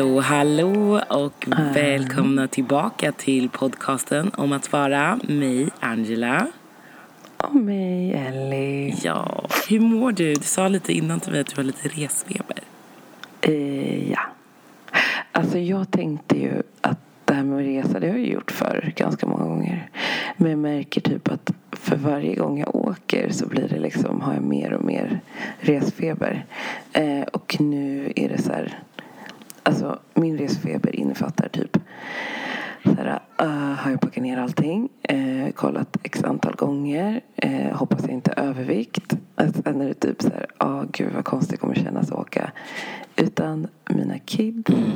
Hallå, hallå och välkomna tillbaka till podcasten om att vara mig, Angela. Och mig, Ellie. Ja, hur mår du? Du sa lite innan till mig att du har lite resfeber. Eh, ja. Alltså jag tänkte ju att det här med att resa, det har jag gjort för ganska många gånger. Men jag märker typ att för varje gång jag åker så blir det liksom, har jag mer och mer resfeber. Eh, och nu är det så här, alltså min resfeber innefattar typ så här, uh, har jag packat ner allting, uh, kollat x antal gånger, uh, hoppas jag inte övervikt. Sen är det typ så här, ja oh, gud vad konstigt det kommer kännas att åka utan mina kids. Mm.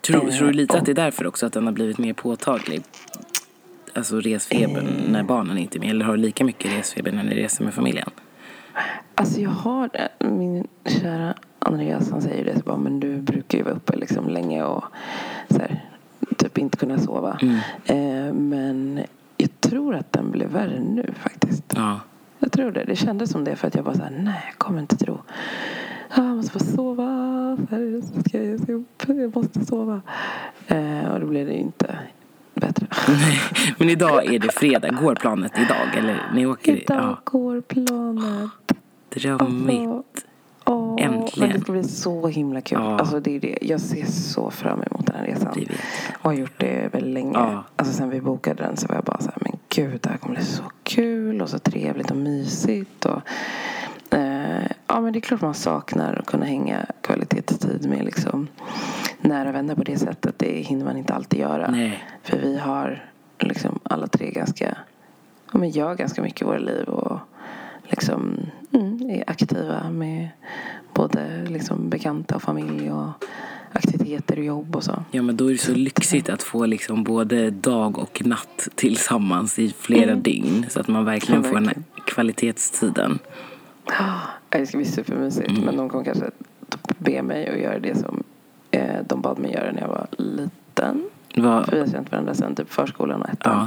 Tror, tror du lite att det är därför också att den har blivit mer påtaglig? Alltså resfebern när barnen inte är med? Eller har du lika mycket resfeber när ni reser med familjen? Alltså jag har. Min kära Andreas han säger det så bara, men du brukar ju vara uppe liksom länge och så här, typ inte kunna sova. Mm. Eh, men jag tror att den blev värre nu faktiskt. Ja. Jag tror det. Det kändes som det för att jag bara så här, nej jag kommer inte tro. Jag måste få sova. Jag, ska jag, upp. jag måste sova. Eh, och då blev det inte bättre. Men idag är det fredag. Går planet idag? Eller ni åker? Idag ja. går planet. Drömmigt. Alltså, Åh, Äntligen. Men det ska bli så himla kul. Ja. Alltså, det är det. Jag ser så fram emot den här resan. Det och har gjort det väldigt länge. Ja. Alltså, sen vi bokade den så var jag bara så här, men gud, det här kommer bli så kul och så trevligt och mysigt. Och, eh, ja, men det är klart man saknar att kunna hänga kvalitetstid med liksom, nära vänner på det sättet. Det hinner man inte alltid göra. Nej. För vi har liksom alla tre ganska, ja, men gör ganska mycket i våra liv. Och, liksom mm, är aktiva med både liksom bekanta och familj och aktiviteter och jobb och så. Ja men då är det så lyxigt att få liksom både dag och natt tillsammans i flera mm. dygn så att man verkligen, ja, verkligen. får den här kvalitetstiden. Ja, det ska bli supermysigt mm. men de kommer kanske be mig att göra det som eh, de bad mig göra när jag var liten. Va? För vi har känt varandra sedan typ förskolan och ettan.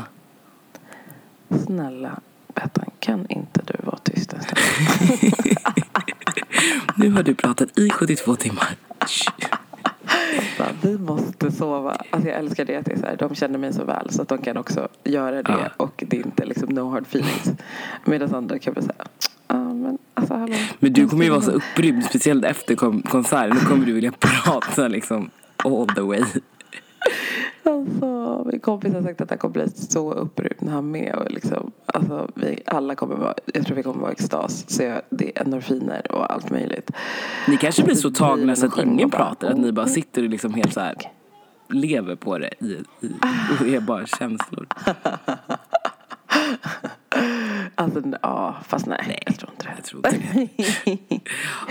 Ja. Snälla Bettan, kan inte du vara tyst en stund? nu har du pratat i 72 timmar. vi måste sova. Alltså jag älskar det att det är så här, de känner mig så väl så att de kan också göra det ja. och det är inte liksom no hard feelings. Medan andra kan bli så här, ah, men alltså hallå. Men du kommer ju vara så upprymd, speciellt efter konserten. Då kommer du vilja prata liksom all the way. Alltså, min kompis har sagt att han kommer bli så upprymd när han är med. Och liksom, alltså, vi alla kommer vara, jag tror vi kommer vara extas. Så jag, det är endorfiner och allt möjligt. Ni kanske blir så tagna så att ingen pratar. Att ni bara sitter och liksom helt så här lever på det i, i, och är bara känslor. Alltså, ja, fast nej, nej, jag tror inte det. Jag tror inte det.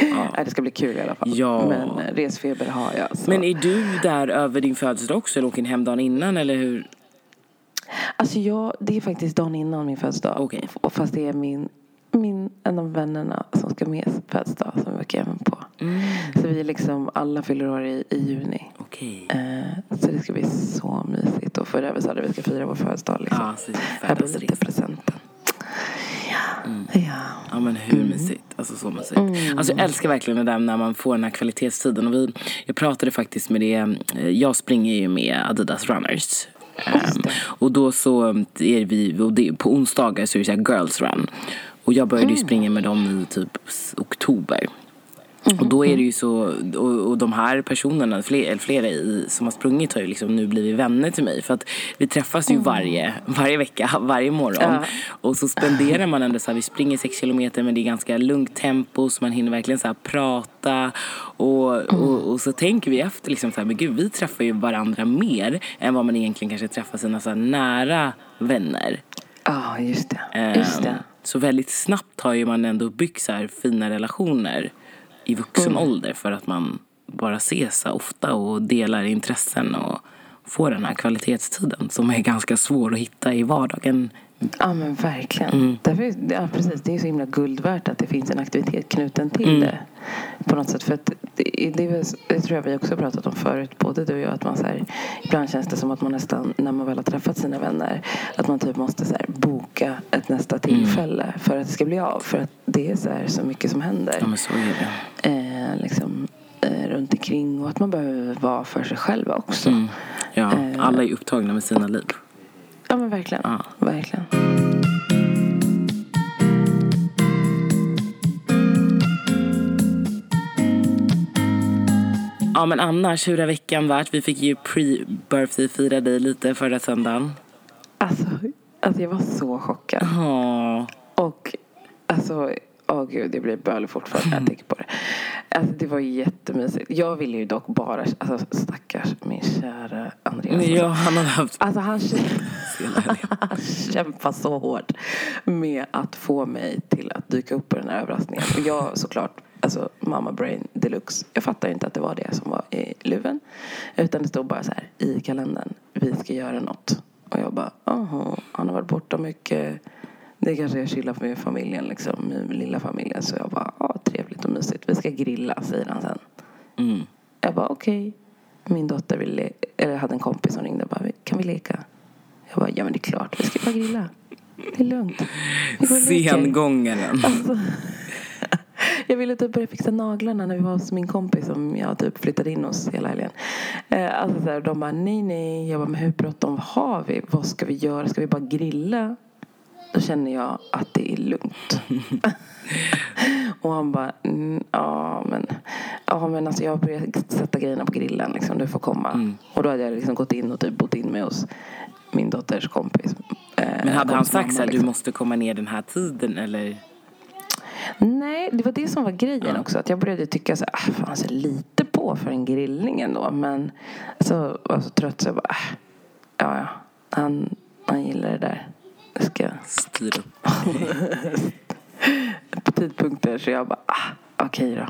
ja. nej, det ska bli kul i alla fall. Ja. Men eh, resfeber har jag. Så. Men är du där över din födelsedag också eller åker ni hem dagen innan eller hur? Alltså jag, det är faktiskt dagen innan min födelsedag. Okay. Fast det är min, min, en av vännerna som ska med födelsedag som vi åker hem på. Mm. Så vi liksom alla fyller år i, i juni. Okay. Eh, så det ska bli så mysigt. Och för övrigt så hade vi ska fira vår födelsedag liksom. Ja, så. Mm. Ja. Ja men hur mm. mysigt. Alltså så mysigt. Mm. Alltså jag älskar verkligen det där när man får den här kvalitetstiden. Och vi, jag pratade faktiskt med det, eh, jag springer ju med Adidas Runners. Um, och då så är vi, och det, på onsdagar så är det så Girls Run. Och jag började ju mm. springa med dem i typ oktober. Mm. Och då är det ju så, och, och de här personerna, fler, flera i, som har sprungit har ju liksom nu blivit vänner till mig. För att vi träffas ju mm. varje, varje vecka, varje morgon. Ja. Och så spenderar man ändå så här, vi springer sex kilometer men det är ganska lugnt tempo så man hinner verkligen så här prata. Och, mm. och, och, så tänker vi efter liksom så här, men gud vi träffar ju varandra mer än vad man egentligen kanske träffar sina så nära vänner. Ja, just det. Just det. Um, så väldigt snabbt har ju man ändå byggt så här fina relationer i vuxen mm. ålder för att man bara ses så ofta och delar intressen och får den här kvalitetstiden som är ganska svår att hitta i vardagen. Ja men verkligen. Mm. Därför, ja, precis, det är så himla guld värt att det finns en aktivitet knuten till mm. det. På något sätt. För att det, det, det, tror jag vi också pratat om förut, både du och jag. Att man så här, ibland känns det som att man nästan, när man väl har träffat sina vänner, att man typ måste så här, boka ett nästa tillfälle mm. för att det ska bli av. För att det är så, här, så mycket som händer. Ja men så är det. Eh, liksom, eh, runt omkring och att man behöver vara för sig själv också. Mm. Ja, alla är upptagna med sina liv. Ja men verkligen. Ja. verkligen. Ja men annars, hur har veckan varit? Vi fick ju pre-birthday-fira dig lite förra söndagen. Alltså, alltså jag var så chockad. Åh. Och alltså, åh gud, jag blir bölig fortfarande när jag tänker på det. Alltså det var jättemysigt. Jag ville ju dock bara, alltså stackars min kära Andreas. Ja, han hade haft... Alltså han, han kämpar så hårt med att få mig till att dyka upp på den här överraskningen. Och jag såklart, alltså mamma brain deluxe. Jag fattar inte att det var det som var i luven. Utan det stod bara så här i kalendern. Vi ska göra något. Och jag bara, aha, han har varit borta mycket. Det kanske är chilla med familjen liksom, med lilla familjen. Så jag bara, ja trevligt och mysigt. Vi ska grilla, säger han sen. Mm. Jag bara, okej. Min dotter ville, eller hade en kompis som ringde och bara, kan vi leka? Jag bara, ja men det är klart, vi ska bara grilla. Det är lugnt. Sengångaren. Alltså, jag ville typ börja fixa naglarna när vi var hos min kompis som jag typ flyttade in hos hela helgen. Eh, Alltså så här, de bara nej nej. Jag bara men hur bråttom har vi? Vad ska vi göra? Ska vi bara grilla? Då känner jag att det är lugnt. och han bara mm, ja men ja men alltså jag har börjat sätta grejerna på grillen liksom. Du får komma. Och då hade jag liksom gått in och typ bott in mig hos min dotters kompis. Eh, Men hade han sagt mamma, så här, du liksom. måste komma ner den här tiden eller? Nej, det var det som var grejen också. Att jag började tycka så här, ah, fan så lite på för en grillning ändå. Men så var jag så trött så jag bara, ah, ja ja. Han, han gillar det där. Det ska Styr upp. på tidpunkter. Så jag bara, ah, okej då.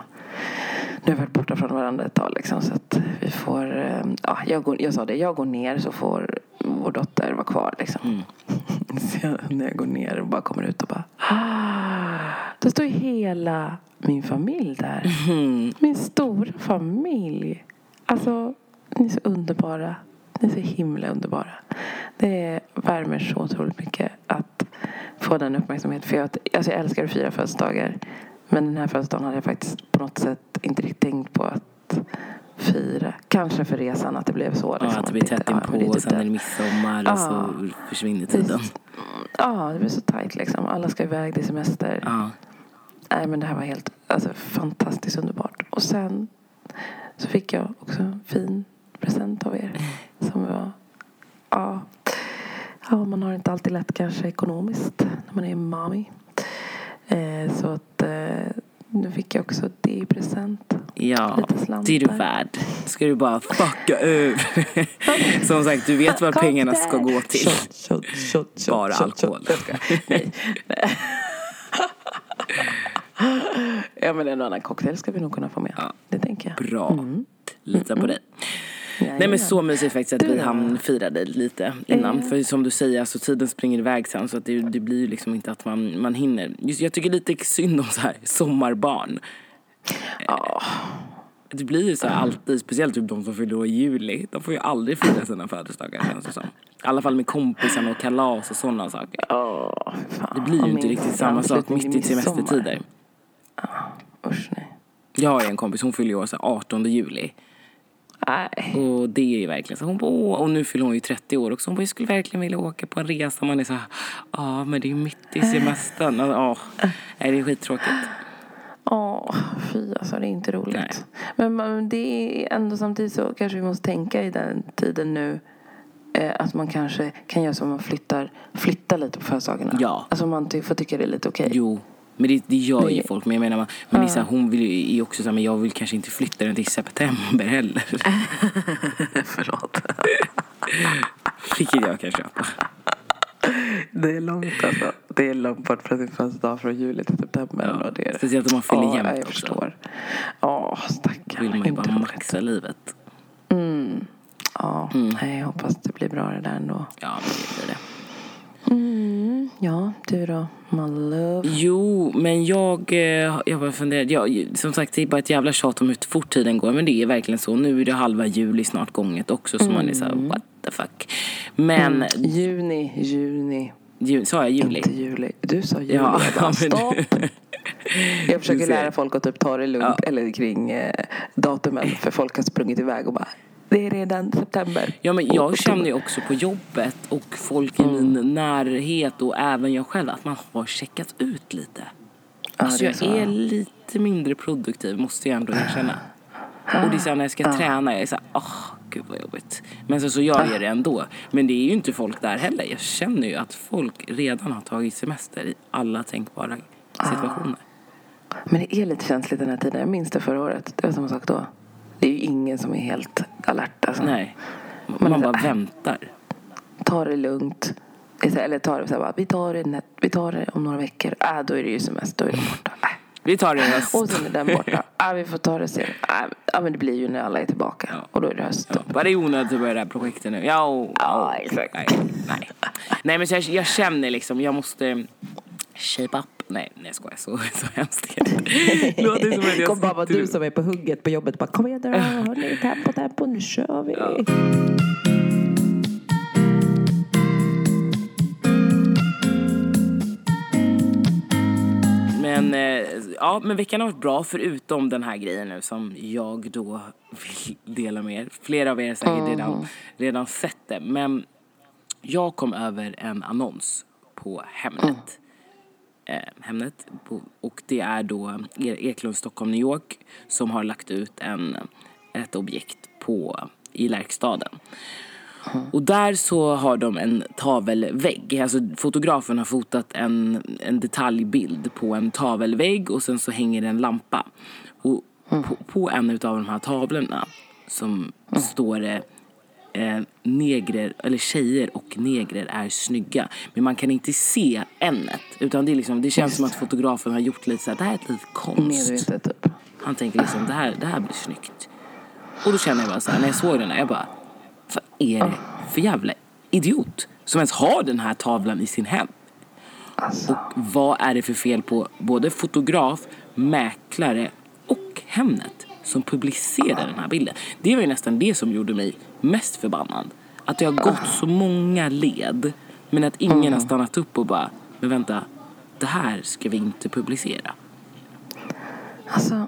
Nu har vi varit borta från varandra ett tag liksom. Så att vi får, eh, ja, jag, går, jag sa det, jag går ner så får vår dotter vara kvar liksom. Så jag, när jag går ner och bara kommer ut och bara, ah, då står hela min familj där. Min stora familj. Alltså, ni är så underbara. Är så himla underbara. Det värmer så otroligt mycket att få den uppmärksamheten. För jag, alltså jag älskar att fira födelsedagar. Men den här födelsedagen hade jag faktiskt på något sätt inte riktigt tänkt på att fira. Kanske för resan att det blev så. Ja, liksom, att det blir tätt ja, inpå och typ sen är det. midsommar och Ja. så försvinner tiden. Ja, det blir så tajt liksom. Alla ska iväg, det är semester. Ja. Nej men det här var helt alltså, fantastiskt underbart. Och sen så fick jag också en fin present av er. Som var, ja, ja man har inte alltid lätt kanske ekonomiskt när man är mommy. Eh, så att eh, nu fick jag också det i present. Ja, det är du värd. Ska du bara fucka över. Som sagt, du vet vad pengarna ska gå till. Shot, shot, shot, Bara alkohol. skojar. Nej. ja men en och annan cocktail ska vi nog kunna få med. Ja. Det tänker jag. Bra. Lita på dig. Nej men så mysigt faktiskt att vi hann fira dig lite innan. Eh. För som du säger, alltså, tiden springer iväg sen så att det, det blir ju liksom inte att man, man hinner. Just, jag tycker lite synd om så här sommarbarn. Ja. Det blir ju så här alltid, speciellt typ de som fyller i juli. De får ju aldrig fira sina födelsedagar känns det som. I alla fall med kompisarna och kalas och sådana saker. Fan. Det blir ju inte riktigt samma sak mitt i semestertider. Usch nej. Jag har ju en kompis, hon fyller ju år så här 18 juli. Nej. Och det är ju verkligen så. Hon bara, åh, och nu fyller hon ju 30 år också. Hon bara, jag skulle verkligen vilja åka på en resa. Man är så här, ja men det är ju mitt i semestern. Och, Ja, nej, det är skittråkigt. Åh, fy alltså det är inte roligt. Nej. Men man, det är ändå samtidigt så kanske vi måste tänka i den tiden nu. Eh, att man kanske kan göra så att man flyttar, flyttar lite på födelsedagarna. Ja. Alltså man ty- får tycka det är lite okej. Jo, men det, det gör ju folk. Men jag menar, men det är så här, hon vill ju är också så här, men jag vill kanske inte flytta den till september heller. Förlåt. Vilket jag kan köpa. Det är långt alltså. Det är långt bort från sin födelsedag från juli till september. Ja, och det är... speciellt om man fyller Ja, jämnt jag också. förstår. Ja, stackarn. vill man ju bara maxa livet. Ja, nej, jag hoppas det blir bra det där ändå. Ja, men det blir det. Mm, ja, du då? My love. Jo, men jag, eh, jag bara funderar. Ja, som sagt, det är bara ett jävla tjat om hur fort tiden går. Men det är verkligen så. Nu är det halva juli snart gånget också. Så man är så här, what the fuck. Men Juni, juni. Ju, sa jag juli? Inte juli. Du sa juli. Ja, jag bara, stopp. Jag försöker lära folk att typ ta det lugnt Ja. eller kring eh, datumen för folk har sprungit iväg och bara det är redan september. Ja, men jag känner ju också på jobbet och folk i Mm. min närhet och även jag själv att man har checkat ut lite. Ja, alltså är jag så. är lite mindre produktiv måste jag ändå erkänna. Och det är så här, när jag ska träna, jag är såhär, åh gud vad jobbigt. Men sen så gör jag det ändå. Men det är ju inte folk där heller. Jag känner ju att folk redan har tagit semester i alla tänkbara situationer. Men det är lite känsligt den här tiden. Jag minns det förra året. Det var samma sak då. Det är ju ingen som är helt alert. Alltså. Nej. Men Man så- bara väntar. Ta det lugnt. Eller ta det så här bara, vi tar det, vi tar det om några veckor. Äh, då är det ju semester, då är det borta. Äh. Vi tar det i höst. Och sen är den borta. Äh, vi får ta det sen. Äh, ja, men det blir ju när alla är tillbaka. Ja. Och då är det höst. Ja, Var det onödigt att börja det här projektet nu? Ja, och- Ja, exakt. Nej, nej. nej men så jag, jag känner liksom, jag måste shape up. Nej, nej jag skojar. Så, så hemskt är det. Låter som att jag Kom bara vara du som är på hugget på jobbet. Bara, kom igen nu, hörni, tempo, tempo, nu kör vi. Ja. Men, eh, ja, men veckan har varit bra förutom den här grejen nu som jag då vill dela med er. Flera av er har säkert redan, redan sett det. Men jag kom över en annons på Hemnet. Eh, Hemnet. Och det är då E- Eklund Stockholm New York som har lagt ut en, ett objekt på, i Lärkstaden. Och där så har de en tavelvägg. Alltså fotografen har fotat en, en detaljbild på en tavelvägg och sen så hänger det en lampa. Och på, på en av de här tavlorna som står det eh, negrer, eller tjejer och negrer är snygga. Men man kan inte se ämnet. Utan det, är liksom, det känns som att fotografen har gjort lite så här, det här är ett litet konst. Medvetet typ. Han tänker liksom, det här, det här blir snyggt. Och då känner jag bara så här, när jag såg den här, jag bara, vad är det för jävla idiot som ens har den här tavlan i sin hem? Alltså, Och vad är det för fel på både fotograf, mäklare och Hemnet som publicerar den här bilden? Det var ju nästan det som gjorde mig mest förbannad. Att det har gått så många led men att ingen har stannat upp och bara, men vänta, det här ska vi inte publicera. alltså,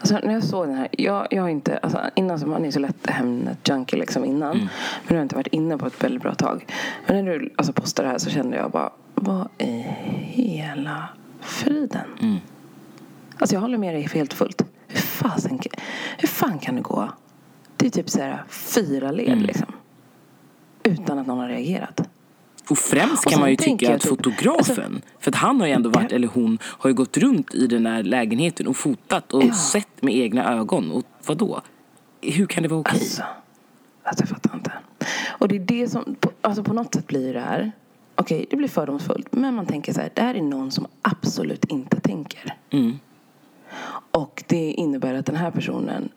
alltså när jag såg den här. Jag, jag har inte, alltså, innan så man är så lätt Hemnet-junkie liksom innan. Men nu har jag inte varit inne på ett väldigt bra tag. Men när du alltså, postade det här så kände jag bara, vad i hela friden? Alltså jag håller med dig helt fullt. Hur, fasen, hur fan kan det gå? Det är typ så här fyra led liksom. Utan att någon har reagerat. Och främst Och kan man ju tycka att typ- fotografen, för att han har ju ändå varit, eller hon, har ju gått runt i den där lägenheten och fotat och Ja. sett med egna ögon. Och vad då? Hur kan det vara okej? Alltså, alltså jag fattar inte. Och det är det som, alltså på något sätt blir det här, okej det blir fördomsfullt, men man tänker så här, det här är någon som absolut inte tänker. Mm. Och det innebär att den här personen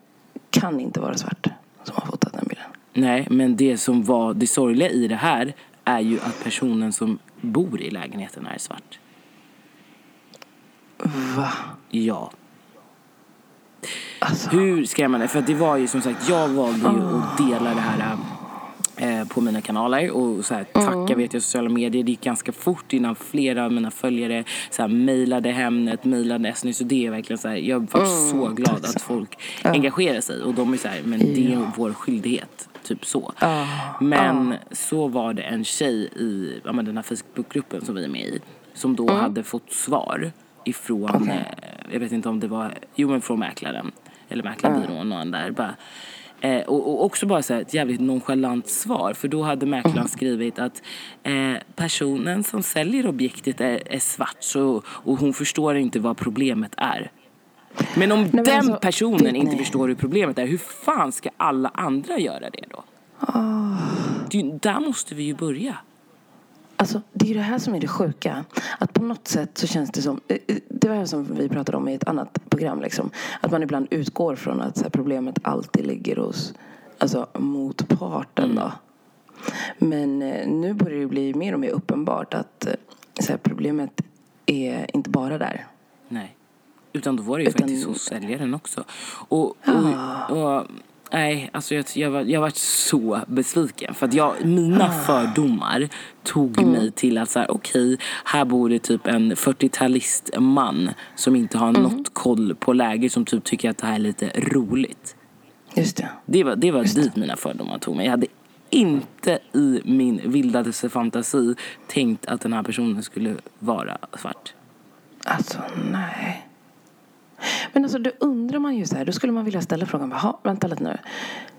kan inte vara svart som har fotat den bilden. Nej, men det som var det sorgliga i det här är ju att personen som bor i lägenheten är svart. Va? Ja. Alltså, Hur skrämmande? För det var ju som sagt, jag valde ju att dela det här eh, på mina kanaler och så här, tacka vet jag sociala medier. Det gick ganska fort innan flera av mina följare så här, mejlade Hemnet, mejlade SNY. Så det är verkligen så här, jag var så glad att folk engagerar sig. Och de är så här, men det är vår skyldighet. Typ så. Ja. Men så var det en tjej i ja, men den här Facebookgruppen som vi är med i. Som då hade fått svar ifrån, eh, jag vet inte om det var, jo men från mäklaren. Eller mäklarbyrån och där. Bara, eh, och, och också bara så här, ett jävligt nonchalant svar. För då hade mäklaren skrivit att eh, personen som säljer objektet är, är svart. Så, och hon förstår inte vad problemet är. Men om men den alltså, personen vet inte förstår hur problemet är, hur fan ska alla andra göra det då? Det, är ju- där måste vi ju börja. Alltså, det är det här som är det sjuka. Att på något sätt så känns det som... eh, eh, Det var det som vi pratade om i ett annat program. Liksom. Att man ibland utgår från att så här, problemet alltid ligger hos alltså, motparten. Då. Men eh, nu börjar det bli mer och mer uppenbart att så här, problemet är inte bara där. Nej. Utan då var det ju Utan- faktiskt hos säljaren också. Och, och, och Nej, alltså jag, jag, var, jag var så besviken. För att jag, mina fördomar tog Mm. mig till att så här, okej, här bor det typ en 40-talist man som inte har Mm. något koll på läget, som typ tycker att det här är lite roligt. Just det. Det var, det var dit mina fördomar tog mig. Jag hade inte i min vildaste fantasi tänkt att den här personen skulle vara svart. Alltså, nej. Men alltså, då undrar man ju så här. Då skulle man vilja ställa frågan. Jaha, vänta lite nu.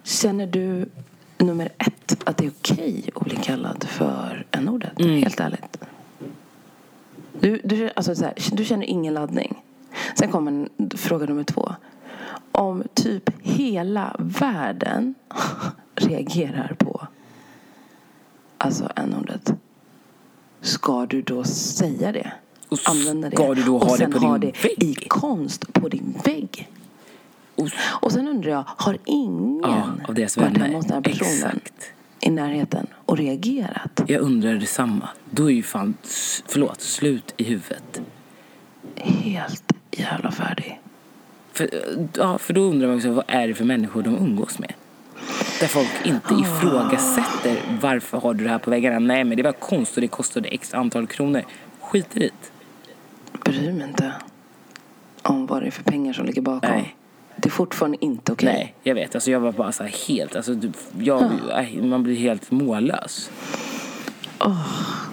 Känner du, nummer ett, att det är okej att bli kallad för en ordet Helt ärligt. Du, du, alltså så här, du känner ingen laddning. Sen kommer en, fråga nummer två. Om typ hela världen reagerar på alltså n-ordet. Ska du då säga det? Och Använda det? ska du då ha och det sen på ha din det i vägg? konst på din vägg? Och, Och sen undrar jag, har ingen ja, av deras varit hemma hos den här personen Exakt. i närheten och reagerat? Jag undrar detsamma. Då är ju fan, förlåt, slut i huvudet. Helt jävla färdig. För, ja, för då undrar man också, vad är det för människor de umgås med? Där folk inte Ah. ifrågasätter varför har du det här på väggarna. Nej, men det var konst och det kostade x antal kronor. Skit i det. Bryr mig inte om vad det är för pengar som ligger bakom. Nej. Det är fortfarande inte okej. Nej, jag vet. Alltså, jag var bara så här helt... Alltså, du- jag, nej, man blir helt mållös.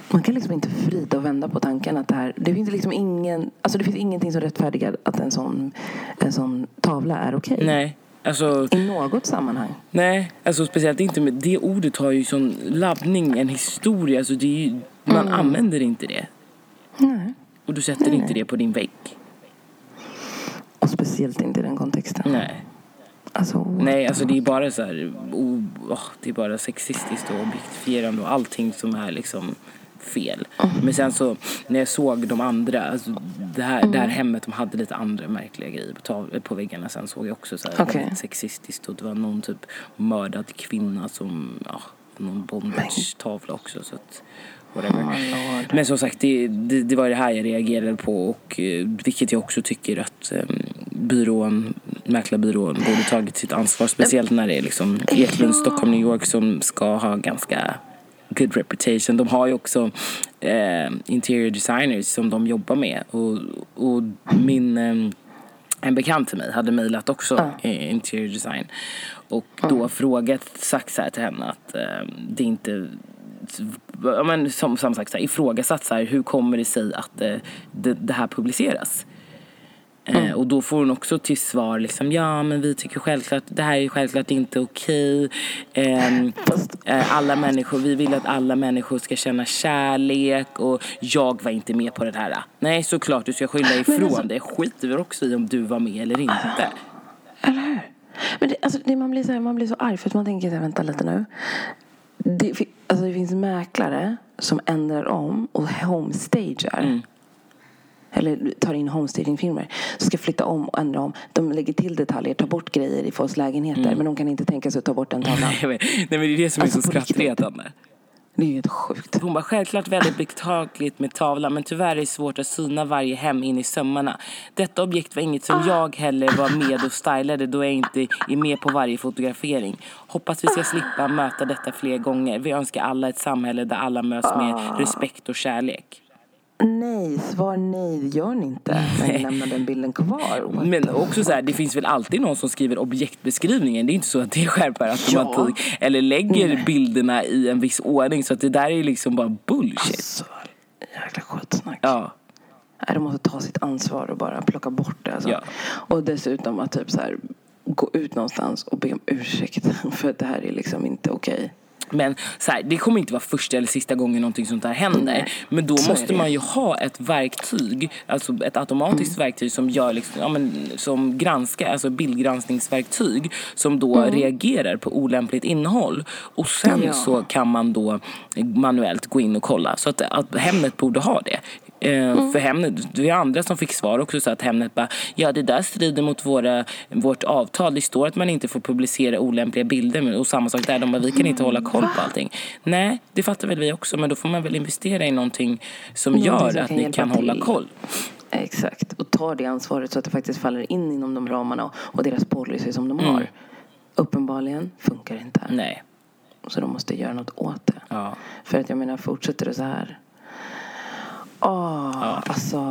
Man kan liksom inte vrida och vända på tanken att det här... Det finns liksom ingen... Alltså det finns ingenting som rättfärdigar att en sån, en sån tavla är okej. Nej, alltså... I något sammanhang. Nej, alltså speciellt inte med... Det ordet har ju sån laddning, en historia. Alltså, det är ju, man använder inte det. Nej. Och du sätter inte det på din vägg. Och speciellt inte i den kontexten. Nej. Alltså, Nej, alltså det är bara så här, oh, det är bara sexistiskt och objektifierande och allting som är liksom fel. Men sen så när jag såg de andra, alltså det här, det här hemmet, de hade lite andra märkliga grejer på, på väggarna. Sen såg jag också så här, väldigt sexistiskt och det var någon typ mördad kvinna som, ja, någon bondage-tavla också. Så att, whatever. Oh. Men som sagt, det, det, det var det här jag reagerade på och eh, vilket jag också tycker att eh, byrån, mäklarbyrån borde tagit sitt ansvar. Speciellt när det är liksom Eklund, Stockholm, New York som ska ha ganska good reputation. De har ju också eh, interior designers som de jobbar med och, och min eh, en bekant till mig hade mejlat också eh, interior design och då frågat, sagt så här till henne att eh, det inte ja, men som, som sagt så här, ifrågasatt så här, hur kommer det sig att eh, det, det här publiceras? Eh, och då får hon också till svar liksom, ja men vi tycker självklart, det här är självklart inte okej. Ehm, eh, alla människor, vi vill att alla människor ska känna kärlek och jag var inte med på det här. Nej såklart du ska skylla ifrån alltså- det. skiter väl också i om du var med eller inte. Eller hur? Men det, alltså, det, man, blir så här, man blir så arg för att man tänker så här, vänta lite nu. Det, alltså, det finns mäklare som ändrar om och homestagear. Mm. Eller tar in homestagingfirmor. Som ska flytta om och ändra om. De lägger till detaljer, tar bort grejer i folks lägenheter. Mm. Men de kan inte tänka sig att ta bort den tavlan. Nej men det är det som är Alltså, så på riktigt. skrattretande. Det är ju helt sjukt. Hon bara, självklart väldigt beklagligt med tavlan men tyvärr är det svårt att syna varje hem in i sömmarna. Detta objekt var inget som jag heller var med och stylade då jag inte är med på varje fotografering. Hoppas vi ska slippa möta detta fler gånger. Vi önskar alla ett samhälle där alla möts med respekt och kärlek. Nej, svar nej, det gör ni inte. Men ni lämnar den bilden kvar. What Men också så här, det finns väl alltid någon som skriver objektbeskrivningen. Det är inte så att det skärper automatik. Eller lägger bilderna i en viss ordning. Så att det där är liksom bara bullshit. Så jäkla skitsnack. Ja. Nej, de måste ta sitt ansvar och bara plocka bort det. Alltså. Ja. Och dessutom att typ så här, gå ut någonstans och be om ursäkt för att det här är liksom inte okej. Men så här, det kommer inte vara första eller sista gången någonting sånt här händer. Nej, Men då så måste man ju ha ett verktyg, alltså ett automatiskt Mm. verktyg som gör liksom, ja, men, som granskar, alltså bildgranskningsverktyg som då Mm. reagerar på olämpligt innehåll. Och sen Ja. så kan man då manuellt gå in och kolla. Så att, att Hemnet borde ha det. Eh, Mm. För Hemnet, det är andra som fick svar också så att Hemnet bara, ja det där strider mot våra, vårt avtal. Det står att man inte får publicera olämpliga bilder. Och samma sak där, de bara, vi kan inte hålla koll på allting. Nej, det fattar väl vi också. Men då får man väl investera i någonting som Någonting gör som att ni kan hålla koll. Exakt. Och ta det ansvaret så att det faktiskt faller in inom de ramarna och, och deras policy som de Mm. har. uppenbarligen funkar det inte. Nej. Så de måste göra något åt det. Ja. För att jag menar, fortsätter det så här. Åh, Ja. alltså.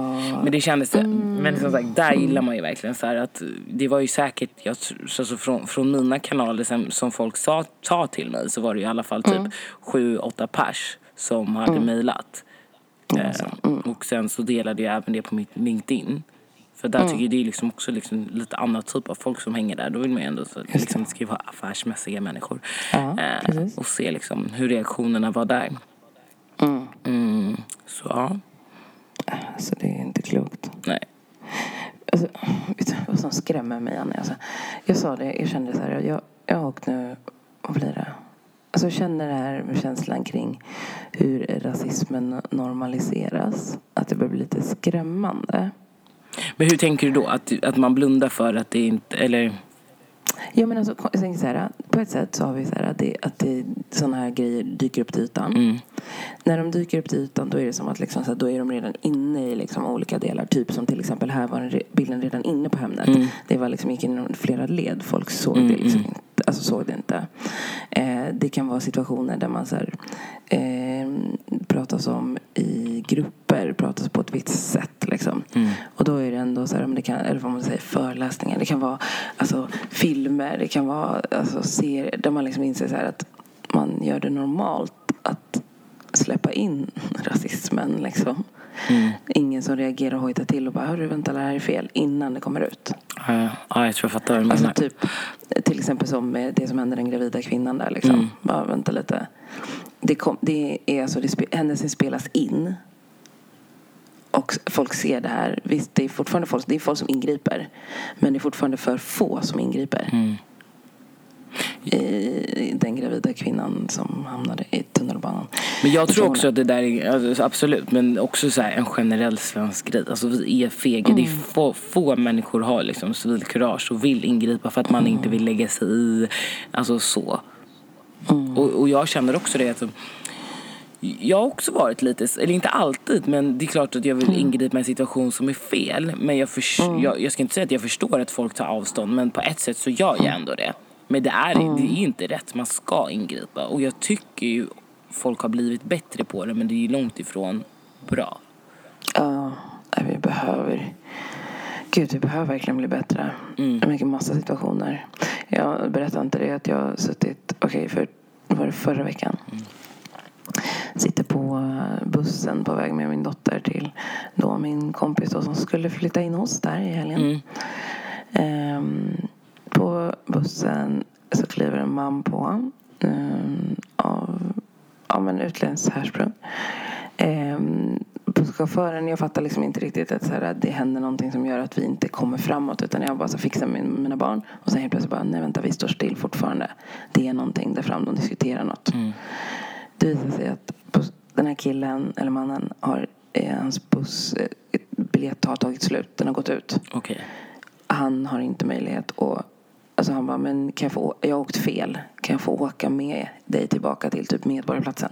Men det kändes, men som sagt, där gillar man ju verkligen så att det var ju säkert, jag, så, så från, från mina kanaler som, som folk sa, sa till mig så var det i alla fall typ sju, åtta pers som hade mejlat. Eh, och sen så delade jag även det på mitt LinkedIn. För där tycker jag det är liksom också liksom lite annan typ av folk som hänger där. Då vill man ju ändå så, liksom, vara affärsmässiga människor. Ja, Eh, och se liksom hur reaktionerna var där. Mm. Mm, så ja, Alltså, det är inte klokt. nej. Alltså, vet du vad som skrämmer mig, Annie? Alltså, jag sa det, jag kände så här, jag, jag har åkt nu, vad blir det? Alltså jag känner det här med känslan kring hur rasismen normaliseras. Att det börjar bli lite skrämmande. Men hur tänker du då? Att, att man blundar för att det inte, eller? Ja, men alltså, jag tänker så här, på ett sätt så har vi så här att, det, att det, sådana här grejer dyker upp till ytan. Mm. När de dyker upp till ytan då är det som att liksom, så här, då är de redan inne i liksom, olika delar. Typ som till exempel här var re- bilden redan inne på Hemnet. Mm. Det var liksom, gick inom flera led. Folk såg det liksom inte. Alltså såg det inte. Eh, det kan vara situationer där man så här, eh, pratas om i grupper, pratas på ett visst sätt. Liksom. Och då är det ändå så här, men det kan, eller vad man säger, föreläsningar. Det kan vara alltså, filmer, det kan vara alltså, serier där man liksom inser så här att man gör det normalt att släppa in rasismen. Liksom. Ingen som reagerar och hojtar till och bara Hörru, vänta, det här är fel innan det kommer ut. Ja, ja, jag tror jag fattar Alltså typ, till exempel som med det som hände den gravida kvinnan där. Liksom. Mm. Bara vänta lite. Det, kom, det är alltså, det spe, händelsen spelas in. Och folk ser det här. Visst, det är fortfarande folk, det är folk som ingriper. Men det är fortfarande för få som ingriper. Mm. I den gravida kvinnan som hamnade i tunnelbanan. Men jag tror också att det där är, alltså, absolut, men också så här, en generell svensk grej. Alltså vi är fega. Det är få, få människor har liksom civilkurage och vill ingripa för att man inte vill lägga sig i. Alltså så. Och, och jag känner också det. Alltså, jag har också varit lite, eller inte alltid, men det är klart att jag vill ingripa i en situation som är fel. Men jag, förs- jag, jag ska inte säga att jag förstår att folk tar avstånd, men på ett sätt så gör jag ändå det. Men det är, det är inte rätt, man ska ingripa. Och jag tycker ju folk har blivit bättre på det, men det är ju långt ifrån bra. Ja, vi behöver... Gud, vi behöver verkligen bli bättre. Mm. I mycket massa situationer. Jag berättade inte det att jag har suttit... Okej, för var det förra veckan? Mm. Sitter på eh, bussen på väg med min dotter till då min kompis då, som skulle flytta in hos där i helgen. Mm. På bussen så kliver en man på ehm, av, av en utländsk härsprung. Ehm, busschauffören, jag fattar liksom inte riktigt att så här, det händer någonting som gör att vi inte kommer framåt. Utan jag bara så fixar min, mina barn. Och sen helt plötsligt bara, nej vänta vi står still fortfarande. Det är någonting där fram, de diskuterar något. Det visar sig att den här killen, eller mannen, har eh, hans buss, eh, har tagit slut. Den har gått ut Okej. han har inte möjlighet att... Alltså han bara, men kan jag få... Jag har åkt fel. Kan jag få åka med dig tillbaka till typ Medborgarplatsen?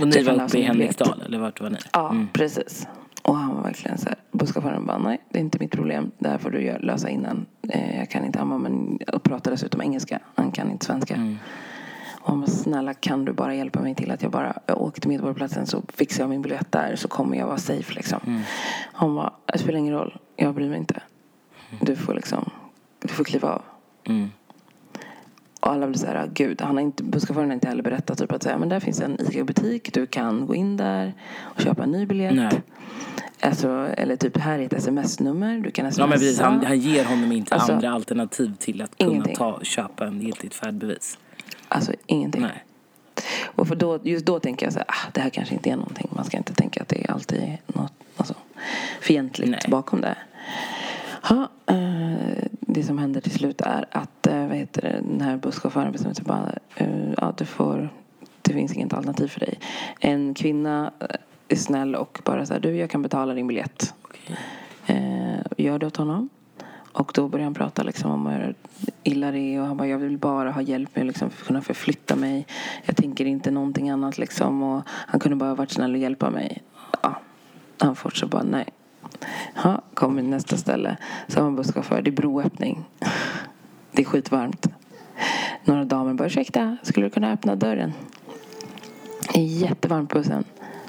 Och ni jag kan var uppe i. Henriksdal, eller vart var ni? Ja, precis. Och han var verkligen så här. Busschauffören bara, nej, det är inte mitt problem. Det här får du lösa innan. Eh, jag kan inte. Han bara, men... Och pratar dessutom engelska. Han kan inte svenska. Och han bara, snälla kan du bara hjälpa mig till att jag bara jag åker till Medborgarplatsen så fixar jag min biljett där så kommer jag vara safe liksom. Han bara, det spelar ingen roll. Jag bryr mig inte. Du får liksom, du får kliva av. Mm. Och alla blir så här, gud, han har inte, busschauffören har inte heller berättat typ att säga, men där finns en ICA-butik, du kan gå in där och köpa en ny biljett. Nej. Alltså, eller typ, här är ett sms-nummer, du kan smsa. Ja, men precis, han, han ger honom inte Alltså, andra alternativ till att kunna ingenting. ta, köpa en giltigt färdbevis. Alltså ingenting. Nej. Och för då, just då tänker jag så här, ah, det här kanske inte är någonting. Man ska inte tänka att det är alltid något alltså, fientligt Nej. bakom det. Ja, eh, det som händer till slut är att eh, vad heter det, den här busschauffören bestämmer sig bara, eh, ja, du får, det finns inget alternativ för dig. En kvinna eh, är snäll och bara så här, du jag kan betala din biljett. Eh, gör det åt honom. Och då börjar han prata liksom om hur illa det är. Och han bara, jag vill bara ha hjälp med att liksom kunna förflytta mig. Jag tänker inte någonting annat liksom. Och han kunde bara varit snäll och hjälpa mig. Ja. Han fortsätter bara, nej. Ja, kommer till nästa ställe. Man busschaufför. Det är broöppning. Det är skitvarmt. några damer bara ursäkta, skulle du kunna öppna dörren? Det är jättevarmt på bussen.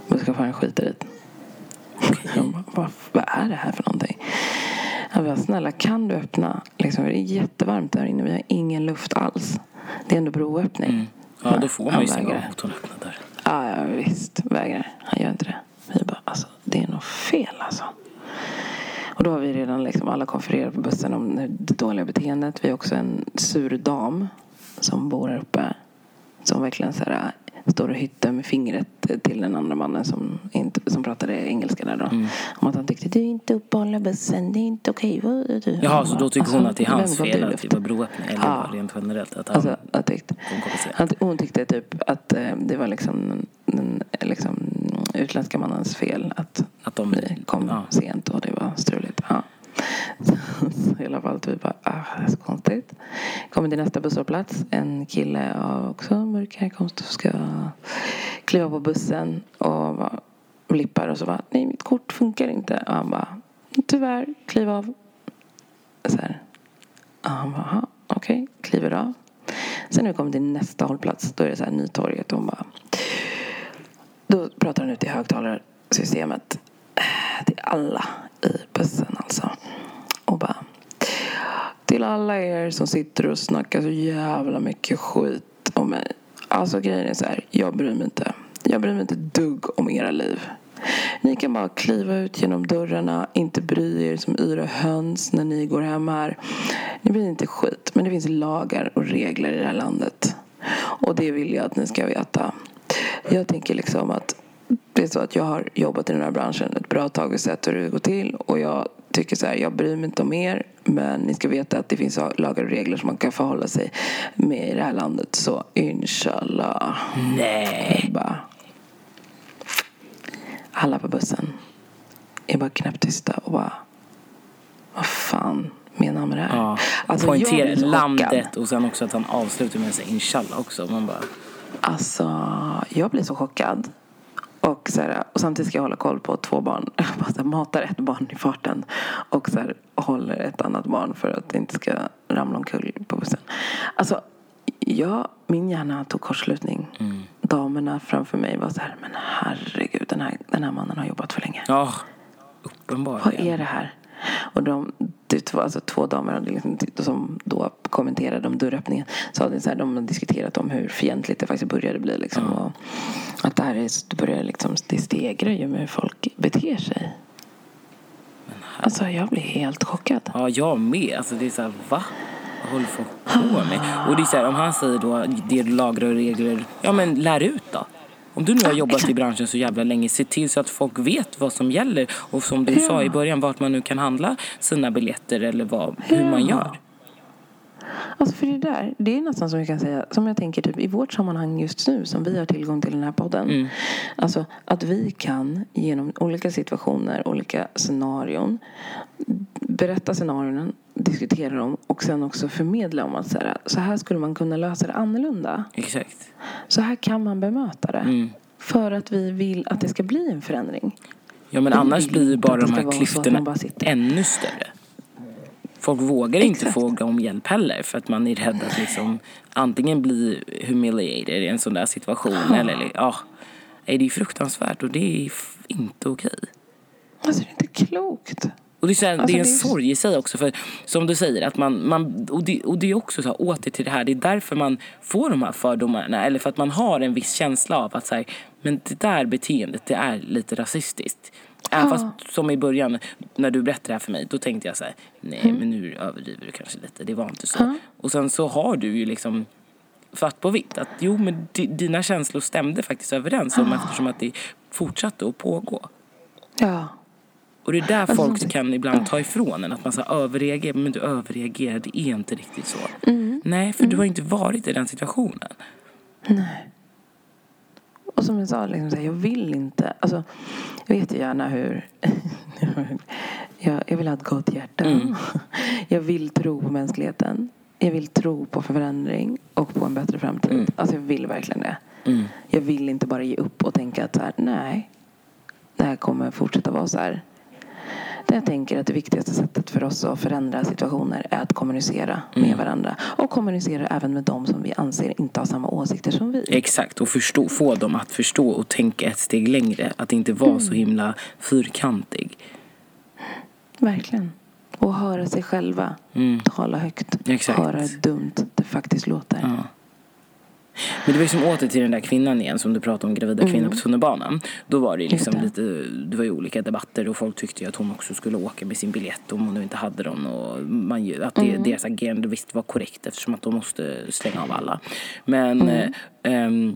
Busschauffören skiter i det. Vad, vad är det här för någonting? Jag bara, snälla kan du öppna? Liksom, det är jättevarmt där inne. Vi har ingen luft alls. Det är ändå broöppning. Mm. Ja, då får man ju Han sin vägrar. gång mot hon öppnar dörren. Ja, ja, visst. Vägrar. Han gör inte det. Vi bara, alltså, det är nog fel alltså. Och då har vi redan liksom alla konfererat på bussen om det dåliga beteendet. Vi har också en sur dam som bor här uppe. Som verkligen så här, står och hyttar med fingret till den andra mannen som, inte, som pratade engelska där då. Mm. Om att han tyckte du är inte uppehålla bussen, det är inte okej. Okay. Jaha, så då tycker hon att det är hans fel att det var broöppning? Eller Ja. bara rent generellt? Att han, Alltså, jag tyckte, hon tyckte typ att eh, det var liksom den liksom, utländska mannens fel att Att de, vi kom ja. sent och det var struligt. Ja. Så, så i alla fall vi bara, ah, det är så konstigt. Kommer till nästa busshållplats. En kille av också mörk härkomst ska kliva på bussen och bara blippar och så bara, nej mitt kort funkar inte. Och han bara, tyvärr, kliv av. Så här. Och han bara, "Aha, okej, kliver av. Sen när vi kommer till nästa hållplats, då är det så här Nytorget och hon bara, då pratar han ut i högtalarsystemet eh, till alla i bussen alltså. Och bara till alla er som sitter och snackar så jävla mycket skit om mig. Alltså grejen är så här, jag bryr mig inte. Jag bryr mig inte ett dugg om era liv. Ni kan bara kliva ut genom dörrarna, inte bry er som yra höns när ni går hem här. Ni blir inte skit, men det finns lagar och regler i det här landet. Och det vill jag att ni ska veta. Jag tänker liksom att det är så att jag har jobbat i den här branschen ett bra tag och sett hur det går till. Och jag tycker så här, jag bryr mig inte om er. Men ni ska veta att det finns lagar och regler som man kan förhålla sig med i det här landet. Så inshallah. Nej! Bara, alla på bussen är bara knäpptysta och bara, vad fan menar han med det här? Ja. Alltså, jag Poängtera blir så chockad. landet och sen också att han avslutar med att säga inshallah också. Man bara, Alltså, jag blir så chockad. Och, så här, och samtidigt ska jag hålla koll på två barn. Jag bara här, matar ett barn i farten. Och så här, håller ett annat barn för att det inte ska ramla omkull på bussen. Alltså, jag, min hjärna tog kortslutning. Mm. Damerna framför mig var så här, men herregud, den här, den här mannen har jobbat för länge. ja, Vad uppenbarligen. är det här? Och de, det var alltså två damer liksom, som då kommenterade om dörröppningen. Så hade så här, de diskuterat om hur fientligt det faktiskt började bli. Liksom, och att det här är, det börjar liksom, det stegrar ju med hur folk beter sig. Alltså jag blir helt chockad. Ja, jag med. Alltså det är så här, va? Vad håller folk på med? Och det är så här, om han säger då, det är lagar och regler. Ja, men lär ut då. Om du nu har jobbat i branschen så jävla länge, se till så att folk vet vad som gäller. Och som du sa i början, vart man nu kan handla sina biljetter eller vad, hur man Ja. gör. Alltså för det där, det är nästan som jag kan säga, som jag tänker typ i vårt sammanhang just nu som vi har tillgång till den här podden. Mm. Alltså att vi kan genom olika situationer, olika scenarion berätta scenarierna, diskutera dem och sen också förmedla om att så här, så här skulle man kunna lösa det annorlunda. Exakt. Så här kan man bemöta det. Mm. För att vi vill att det ska bli en förändring. Ja, men Vi annars blir ju inte bara de här klyftorna ännu större. Folk vågar inte Exakt. fråga om hjälp heller för att man är rädd att liksom antingen bli humiliated i en sån där situation eller ja, det är fruktansvärt och det är inte okej. Alltså det är inte klokt. Och det är, så här, Alltså, det är en det sorg i sig också för som du säger att man, man och, det, och det är också så här, åter till det här, det är därför man får de här fördomarna eller för att man har en viss känsla av att så här, men det där beteendet det är lite rasistiskt. Även Ja. fast som i början när du berättade det här för mig då tänkte jag så här, nej Mm. men nu överdriver du kanske lite, det var inte så. Och sen så har du ju liksom svart på vitt att jo men di, dina känslor stämde faktiskt överens om eftersom att det fortsatte att pågå. Ja. Och det är där folk kan ibland ta ifrån en. Att man så överreagerar. Men du överreagerar, det är inte riktigt så. Nej, för du har inte varit i den situationen. Nej. Och som jag sa, liksom, så här, jag vill inte... Alltså, jag vet ju gärna hur... jag, jag vill ha ett gott hjärta. Jag vill tro på mänskligheten. Jag vill tro på förändring och på en bättre framtid. Alltså jag vill verkligen det. Mm. Jag vill inte bara ge upp och tänka att så här, nej, det här kommer fortsätta vara så här. Där jag tänker att det viktigaste sättet för oss att förändra situationer är att kommunicera Mm. med varandra. Och kommunicera även med dem som vi anser inte har samma åsikter som vi. Exakt, och förstå, få dem att förstå och tänka ett steg längre. Att inte vara Mm. så himla fyrkantig. Verkligen. Och höra sig själva tala högt. Mm. Exakt. Höra hur dumt det faktiskt låter. Ja. Men det var ju som åter till den där kvinnan igen som du pratade om, gravida kvinnor på tunnelbanan. Då var det ju liksom Mm. Just lite, det var ju olika debatter och folk tyckte ju att hon också skulle åka med sin biljett om hon nu inte hade den och man, att det, Mm. deras agerande visst var korrekt eftersom att de måste stänga av alla. Men Mm. eh, ehm,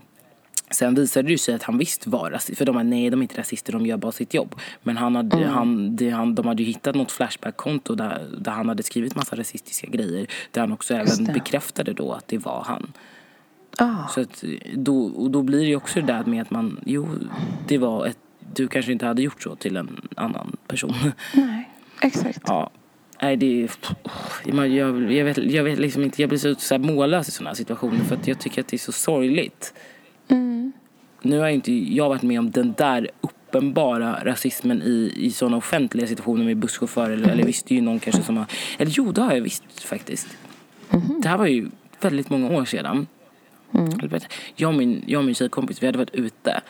Sen visade det sig att han visst var rasist. För de var nej, de är inte rasister, de gör bara sitt jobb. Men han hade, Mm. han, det, han, de hade ju hittat något Flashback-konto där, där han hade skrivit massa rasistiska grejer. Där han också även det. bekräftade då att det var han. Ah, Så att då, och då blir det ju också det där med att man, jo, det var ett, du kanske inte hade gjort så till en annan person. nej, exakt. Ja. Nej, det är... Jag, jag, jag, vet, jag vet liksom inte, jag blir så, så här mållös i sådana här situationer för att jag tycker att det är så sorgligt. Nu har inte jag varit med om den där uppenbara rasismen i, i sådana offentliga situationer med busschaufförer eller, eller visst det är ju någon kanske som har, eller jo det har jag visst faktiskt. Det här var ju väldigt många år sedan. Vet Jag och min, jag och min tjejkompis, vi hade varit ute.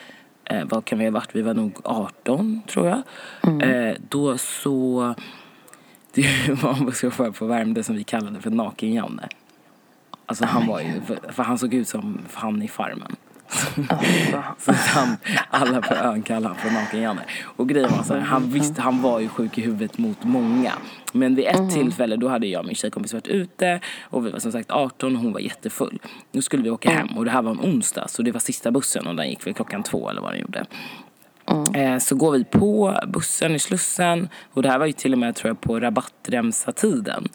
Eh, vad kan vi ha varit? Vi var nog 18 tror jag. Eh, då så... Det var en busschaufför på Värmdö som vi kallade för Naken-Janne. Alltså han var ju, för, för han såg ut som han i Farmen. Så alla på ön kallade han för Naken-Janne. Och grejen var så här, han visste, han var ju sjuk i huvudet mot många. Men vid ett tillfälle då hade jag och min tjejkompis varit ute och vi var som sagt 18 och hon var jättefull. Nu skulle vi åka hem och det här var en onsdag så det var sista bussen och den gick väl klockan två eller vad den gjorde. Eh, Så går vi på bussen i Slussen och det här var ju till och med tror jag på rabattremsa-tiden.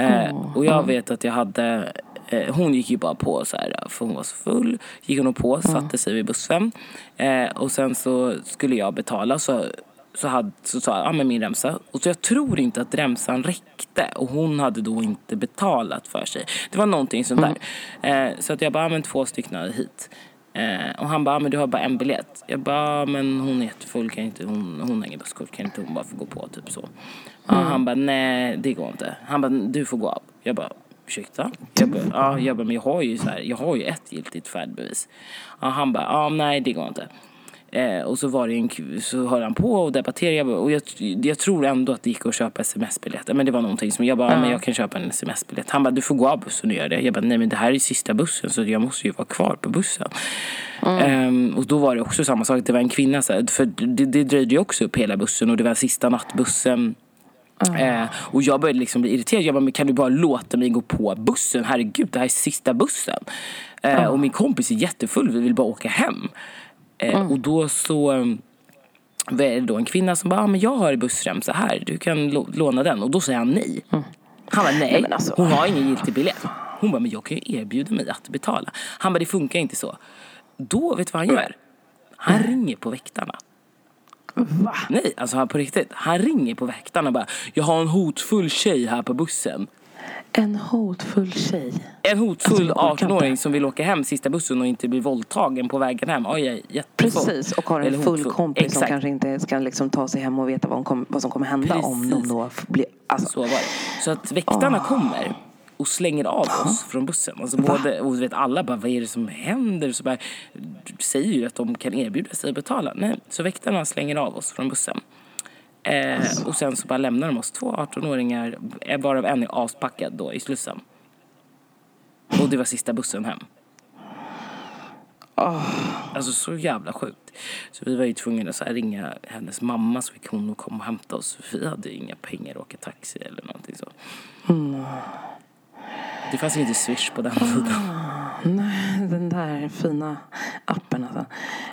Eh, och jag vet att jag hade, eh, hon gick ju bara på så här för hon var så full. Gick hon på, satte sig vid bussen. Eh, och sen så skulle jag betala så så, hade, så sa jag, ja men min remsa. Och så jag tror inte att remsan räckte och hon hade då inte betalat för sig. Det var någonting sånt där. Eh, så att jag bara, ja men två stycken hit. Eh, och han bara, men du har bara en biljett. Jag bara, men hon är jättefull, kan inte, hon, hon har inget busskort, kan inte hon bara få gå på? Typ så. Ja, han bara, nej det går inte. Han bara, du får gå av. Jag bara, ursäkta? Jag bara, ja, jag bara, men jag har ju så här, jag har ju ett giltigt färdbevis. Ja, han bara, ja nej det går inte. Eh, och så var det en, så höll han på och debatterade. Jag bara- Och jag, jag tror ändå att det gick att köpa sms-biljetter. Men det var någonting som jag bara, ja. men jag kan köpa en sms-biljett. Han bara, du får gå av bussen och göra det. Jag bara, nej men det här är sista bussen så jag måste ju vara kvar på bussen. Ehm, och då var det också samma sak. Det var en kvinna, så här, för det, det dröjde ju också upp hela bussen och det var sista nattbussen. Eh, och jag började liksom bli irriterad. Jag bara, men kan du bara låta mig gå på bussen? Herregud, det här är sista bussen. Eh, Och min kompis är jättefull, vi vill bara åka hem. Eh, Och då så var det då en kvinna som bara, ah, men jag har bussremsa här, du kan lå- låna den. Och då säger han nej. Han bara, nej, Nej, alltså- hon har ingen giltig biljett. Hon bara, men jag kan ju erbjuda mig att betala. Han bara, det funkar inte så. Då, vet du vad han gör? Han ringer på väktarna. Va? Nej, alltså han på riktigt. Han ringer på väktarna och bara, jag har en hotfull tjej här på bussen. En hotfull tjej. En hotfull Alltså, jag orkar 18-åring inte. som vill åka hem sista bussen och inte bli våldtagen på vägen hem. Oj, jag är jättefull. Precis, och har en Eller full hotfull. kompis som Exakt. kanske inte ska liksom ta sig hem och veta vad, kom, vad som kommer hända om de Precis. då blir... Alltså, Så var det. Så att väktarna kommer och slänger av oss från bussen. Alltså både, och du vet, alla bara, vad är det som händer? Så bara, säger ju att de kan erbjuda sig att betala. Nej, så väktarna slänger av oss från bussen. Eh, och sen så bara lämnar de oss två 18-åringar, eh, varav en är aspackad då i Slussen. Och det var sista bussen hem. Alltså så jävla sjukt. Så vi var ju tvungna att ringa hennes mamma så fick hon komma och hämta oss. Vi hade ju inga pengar att åka taxi eller någonting så. Det fanns inte Swish på den tiden. nej, den där fina appen alltså.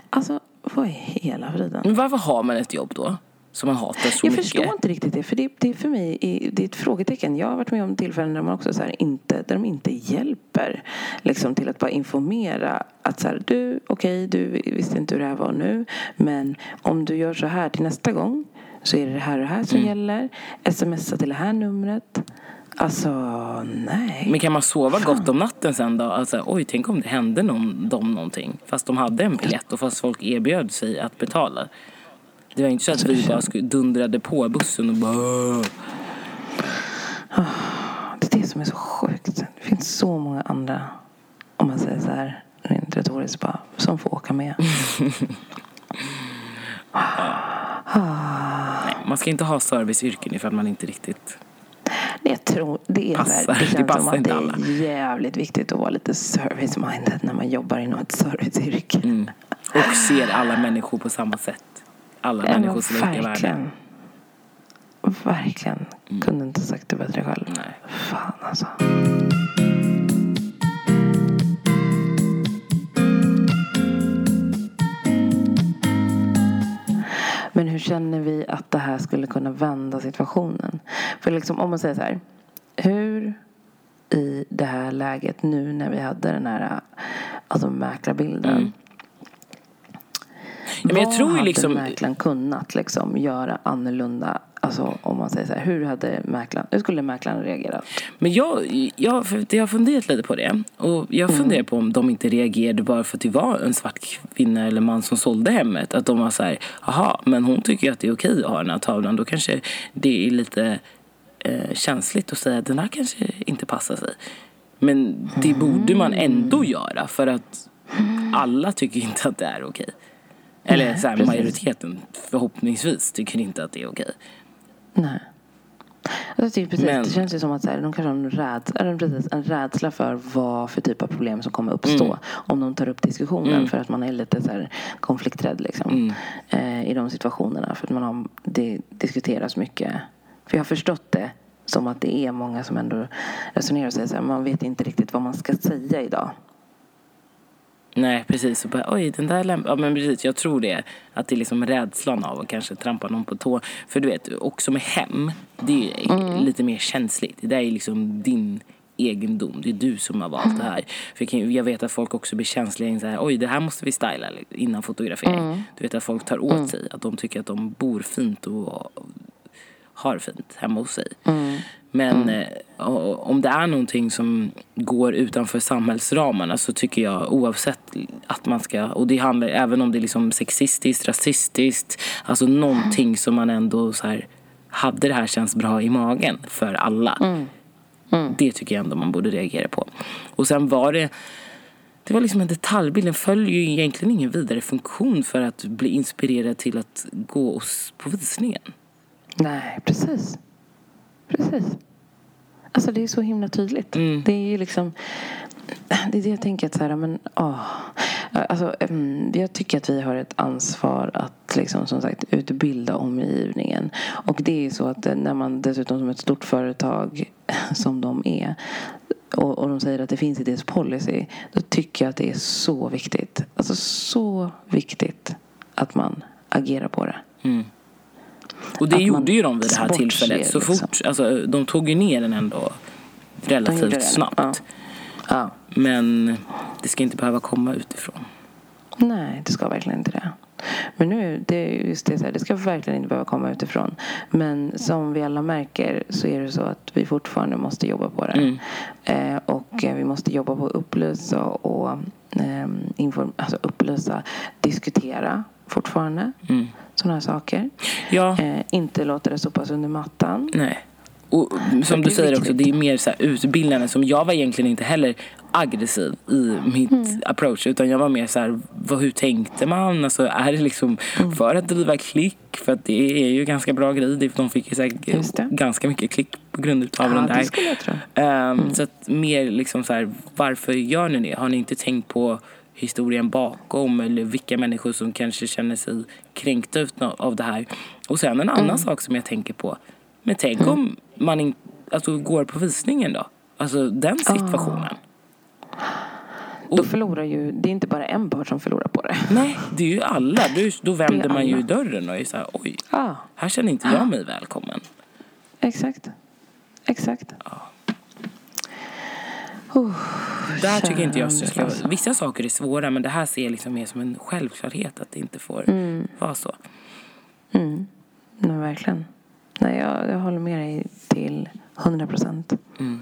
Alltså, vad är hela friden? Men varför har man ett jobb då? Som man hatar så Jag mycket? förstår inte riktigt det. För det, det är för mig det är ett frågetecken. Jag har varit med om tillfällen där man också så här inte, där de inte hjälper liksom till att bara informera att så här, du, okej, du visste inte hur det här var nu, men om du gör så här till nästa gång så är det det här och det här som Mm. gäller. Smsa till det här numret. Alltså, nej. Men kan man sova gott om natten sen då? Alltså, oj, tänk om det hände någon, dem någonting. Fast de hade en biljett och fast folk erbjöd sig att betala. Det var inte så att vi bara dundrade på bussen och bara... Det är det som är så sjukt. Det finns så många andra, om man säger så här, rent retoriskt bara, som får åka med. Nej, man ska inte ha serviceyrken ifall man inte riktigt... Jag tror, det, är Passar. det Det känns passar inte det är jävligt viktigt att vara lite service-minded när man jobbar inom ett serviceyrke. Mm. Och ser alla människor på samma sätt. Alla Ja, människors lika värde. verkligen. Verkligen. Kunde inte sagt det bättre själv. Mm. Nej. Fan alltså. Men hur känner vi att det här skulle kunna vända situationen? För liksom om man säger så här. Hur i det här läget nu när vi hade den här alltså mäklarbilden. Mm. Men jag tror ju liksom... mäklaren kunnat liksom göra annorlunda? Alltså om man säger så här, hur hade mäklaren, hur skulle mäklaren reagerat? Men jag, jag, jag har funderat lite på det. Och jag Mm. funderar på om de inte reagerade bara för att det var en svart kvinna eller man som sålde hemmet. Att de var så här, aha, men hon tycker att det är okej att ha den här tavlan. Då kanske det är lite eh, känsligt att säga att den här kanske inte passar sig. Men det borde man ändå göra för att alla tycker inte att det är okej. Eller så här, majoriteten förhoppningsvis tycker inte att det är okej. Nej. Alltså, jag tycker precis, Men- Det känns ju som att så här, de kanske har en, räds, eller precis, en rädsla för vad för typ av problem som kommer uppstå Mm. om de tar upp diskussionen för att man är lite så här, konflikträdd liksom, Mm. eh, i de situationerna. För att man har, det diskuteras mycket. För jag har förstått det som att det är många som ändå resonerar och säger så här, man vet inte riktigt vad man ska säga idag. Nej, precis. Och bara, Oj, den där lämp- Ja, men precis. Jag tror det. Att det är liksom rädslan av att kanske trampa någon på tå. För du vet, också med hem. Det är Mm. lite mer känsligt. Det där är liksom din egendom. Det är du som har valt det här. För jag, kan, jag vet att folk också blir känsliga. Så här, Oj, det här måste vi styla innan fotografering. Mm. Du vet att folk tar åt sig. Att de tycker att de bor fint och har fint hemma hos sig. Men eh, o- om det är någonting som går utanför samhällsramarna så tycker jag oavsett att man ska, och det handlar även om det är liksom sexistiskt, rasistiskt, alltså någonting som man ändå så här, hade det här känns bra i magen för alla. Det tycker jag ändå man borde reagera på. Och sen var det det var liksom en detaljbild. Den följer ju egentligen ingen vidare funktion för att bli inspirerad till att gå oss på visningen. Nej, precis. Precis. Alltså det är så himla tydligt. Mm. Det är ju liksom... Det är det jag tänker att så här, men åh. Alltså, mm, jag tycker att vi har ett ansvar att liksom, som sagt utbilda omgivningen. Och det är så att eh, när man dessutom som ett stort företag som de är och, och de säger att det finns i deras policy då tycker jag att det är så viktigt. Alltså så viktigt att man agerar på det. Och det gjorde ju de vid det här tillfället. Så liksom. fort, alltså, de tog ju ner den ändå De relativt det. snabbt. Ja. Ja. Men det ska inte behöva komma utifrån. Nej, det ska verkligen inte det. Men nu, det är just det, så här, det ska verkligen inte behöva komma utifrån. Men som vi alla märker så är det så att vi fortfarande måste jobba på det. Mm. Eh, och eh, vi måste jobba på att upplysa och eh, inform- alltså upplysa, diskutera fortfarande. Mm. Sådana saker. Ja, Eh, inte låta det sopas under mattan. nej. Och som du säger också, det är mer så här utbildande. Som jag var egentligen inte heller aggressiv i mitt Mm. approach. Utan jag var mer så här, vad, hur tänkte man? Alltså, är det liksom Mm. för att driva klick? För att det är ju ganska bra grej. De fick ju ganska mycket klick på grund av den Ja, där. det skulle jag tro. Ehm, Så att mer liksom så här, varför gör ni det? Har ni inte tänkt på historien bakom eller vilka människor som kanske känner sig kränkta ut av det här? Och sen en annan sak som jag tänker på. Men tänk om man in, alltså, går på visningen då? Alltså den situationen. Då förlorar ju, det är inte bara en part som förlorar på det. Nej, det är ju alla. Då, då vänder man ju alla. i dörren och är så här, oj, Ja, här känner inte jag mig välkommen. exakt. Exakt. Oh, Där tycker inte jag ska, alltså. Vissa saker är svåra men det här ser jag liksom mer som en självklarhet att det inte får vara så. Mm. Nej, verkligen. Nej, jag, jag håller med dig till 100 procent. Men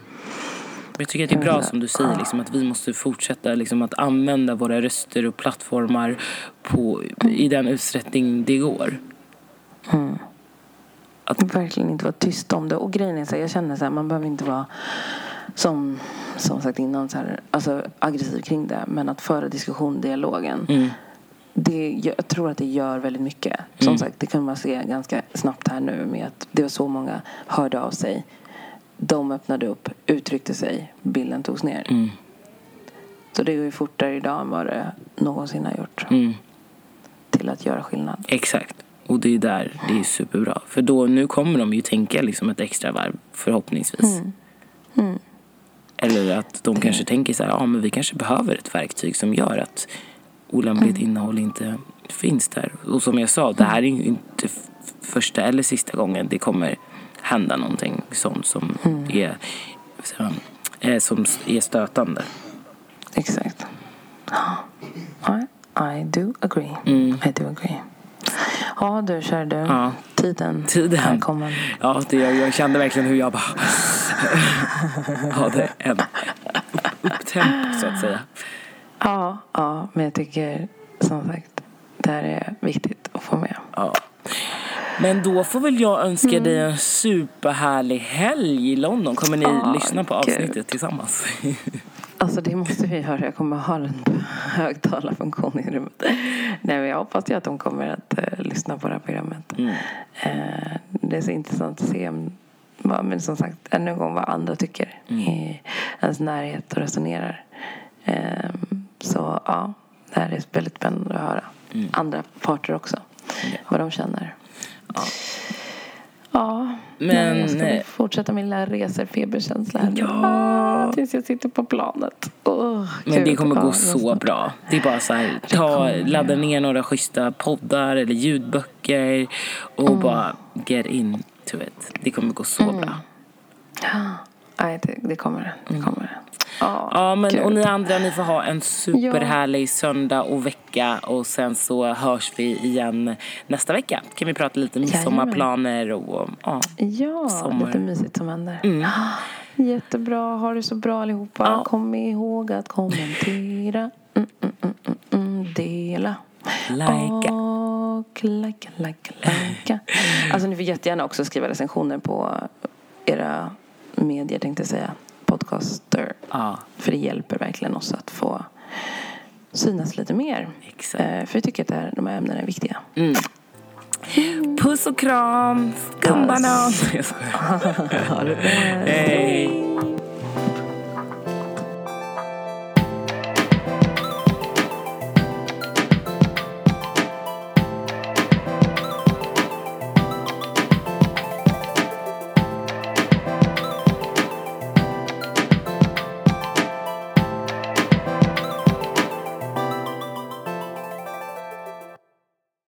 Jag tycker att det är bra som du säger liksom, att vi måste fortsätta liksom, att använda våra röster och plattformar på, i den utsträckning det går. Att... Verkligen inte vara tyst om det. Och grejen är så här, jag känner så här, man behöver inte vara som, som sagt innan så här, alltså aggressiv kring det. Men att föra diskussion, dialogen. Mm. Det, jag tror att det gör väldigt mycket. Som Mm. sagt, det kan man se ganska snabbt här nu med att det var så många hörde av sig. De öppnade upp, uttryckte sig, bilden togs ner. Mm. Så det går ju fortare idag än vad det någonsin har gjort. Mm. Till att göra skillnad. Exakt. Och det är där det är superbra. För då, nu kommer de ju tänka liksom ett extra varv, förhoppningsvis. Eller att de kanske tänker så här, ja men vi kanske behöver ett verktyg som gör att olämpligt innehåll inte finns där. Och som jag sa, det här är ju inte f- första eller sista gången det kommer hända någonting sånt som är så, eh, som är stötande. Exakt. I, I do agree. Mm. I do agree. Ja, du kör du. Ja. Tiden, Tiden. är kommen. Ja, det, jag, jag kände verkligen hur jag bara hade en upptemp så att säga. Ja, ja, men jag tycker som sagt det här är viktigt att få med. Ja. Men då får väl jag önska dig en superhärlig helg i London. Kommer ni Ja, lyssna på gud. avsnittet tillsammans? Alltså det måste vi göra. Jag kommer ha en högtalarfunktion i rummet. Nej, men jag hoppas ju att de kommer att eh, lyssna på det här programmet. Mm. Eh, det är så intressant att se om, vad- men som sagt, ännu en gång vad andra tycker i ens närhet och resonerar. Eh, så ja, det här är väldigt spännande att höra. Andra parter också. Vad de känner. Ja. Ja, Men, nej, jag ska eh, fortsätta min lilla reserfeberkänsla här. Ja. Ah, Tills jag sitter på planet. Åh, Men det kommer Ja, gå så bra. Det är bara så här, ta, ladda ner några schyssta poddar eller ljudböcker och Mm. bara get into it. Det kommer gå så bra. Nej, det, det kommer det. Det kommer det. Ja, Ja, men gud. och ni andra, ni får ha en superhärlig söndag och vecka och sen så hörs vi igen nästa vecka. Kan vi prata lite midsommarplaner och ja. Ja, sommar. lite mysigt som händer. Mm. Jättebra. Ha det så bra allihopa. Ja. Kom ihåg att kommentera. Mm, mm, mm, mm, mm, dela. Lajka. Och lajka, lajka, lajka. Alltså ni får jättegärna också skriva recensioner på era medier tänkte jag säga. Podcaster. Ja, För det hjälper verkligen oss att få synas lite mer. exakt. Eh, För jag tycker att det här, de här ämnena är viktiga. Mm. Puss och kram, skumbanan. Jag skojar. Ha det bra. Hej.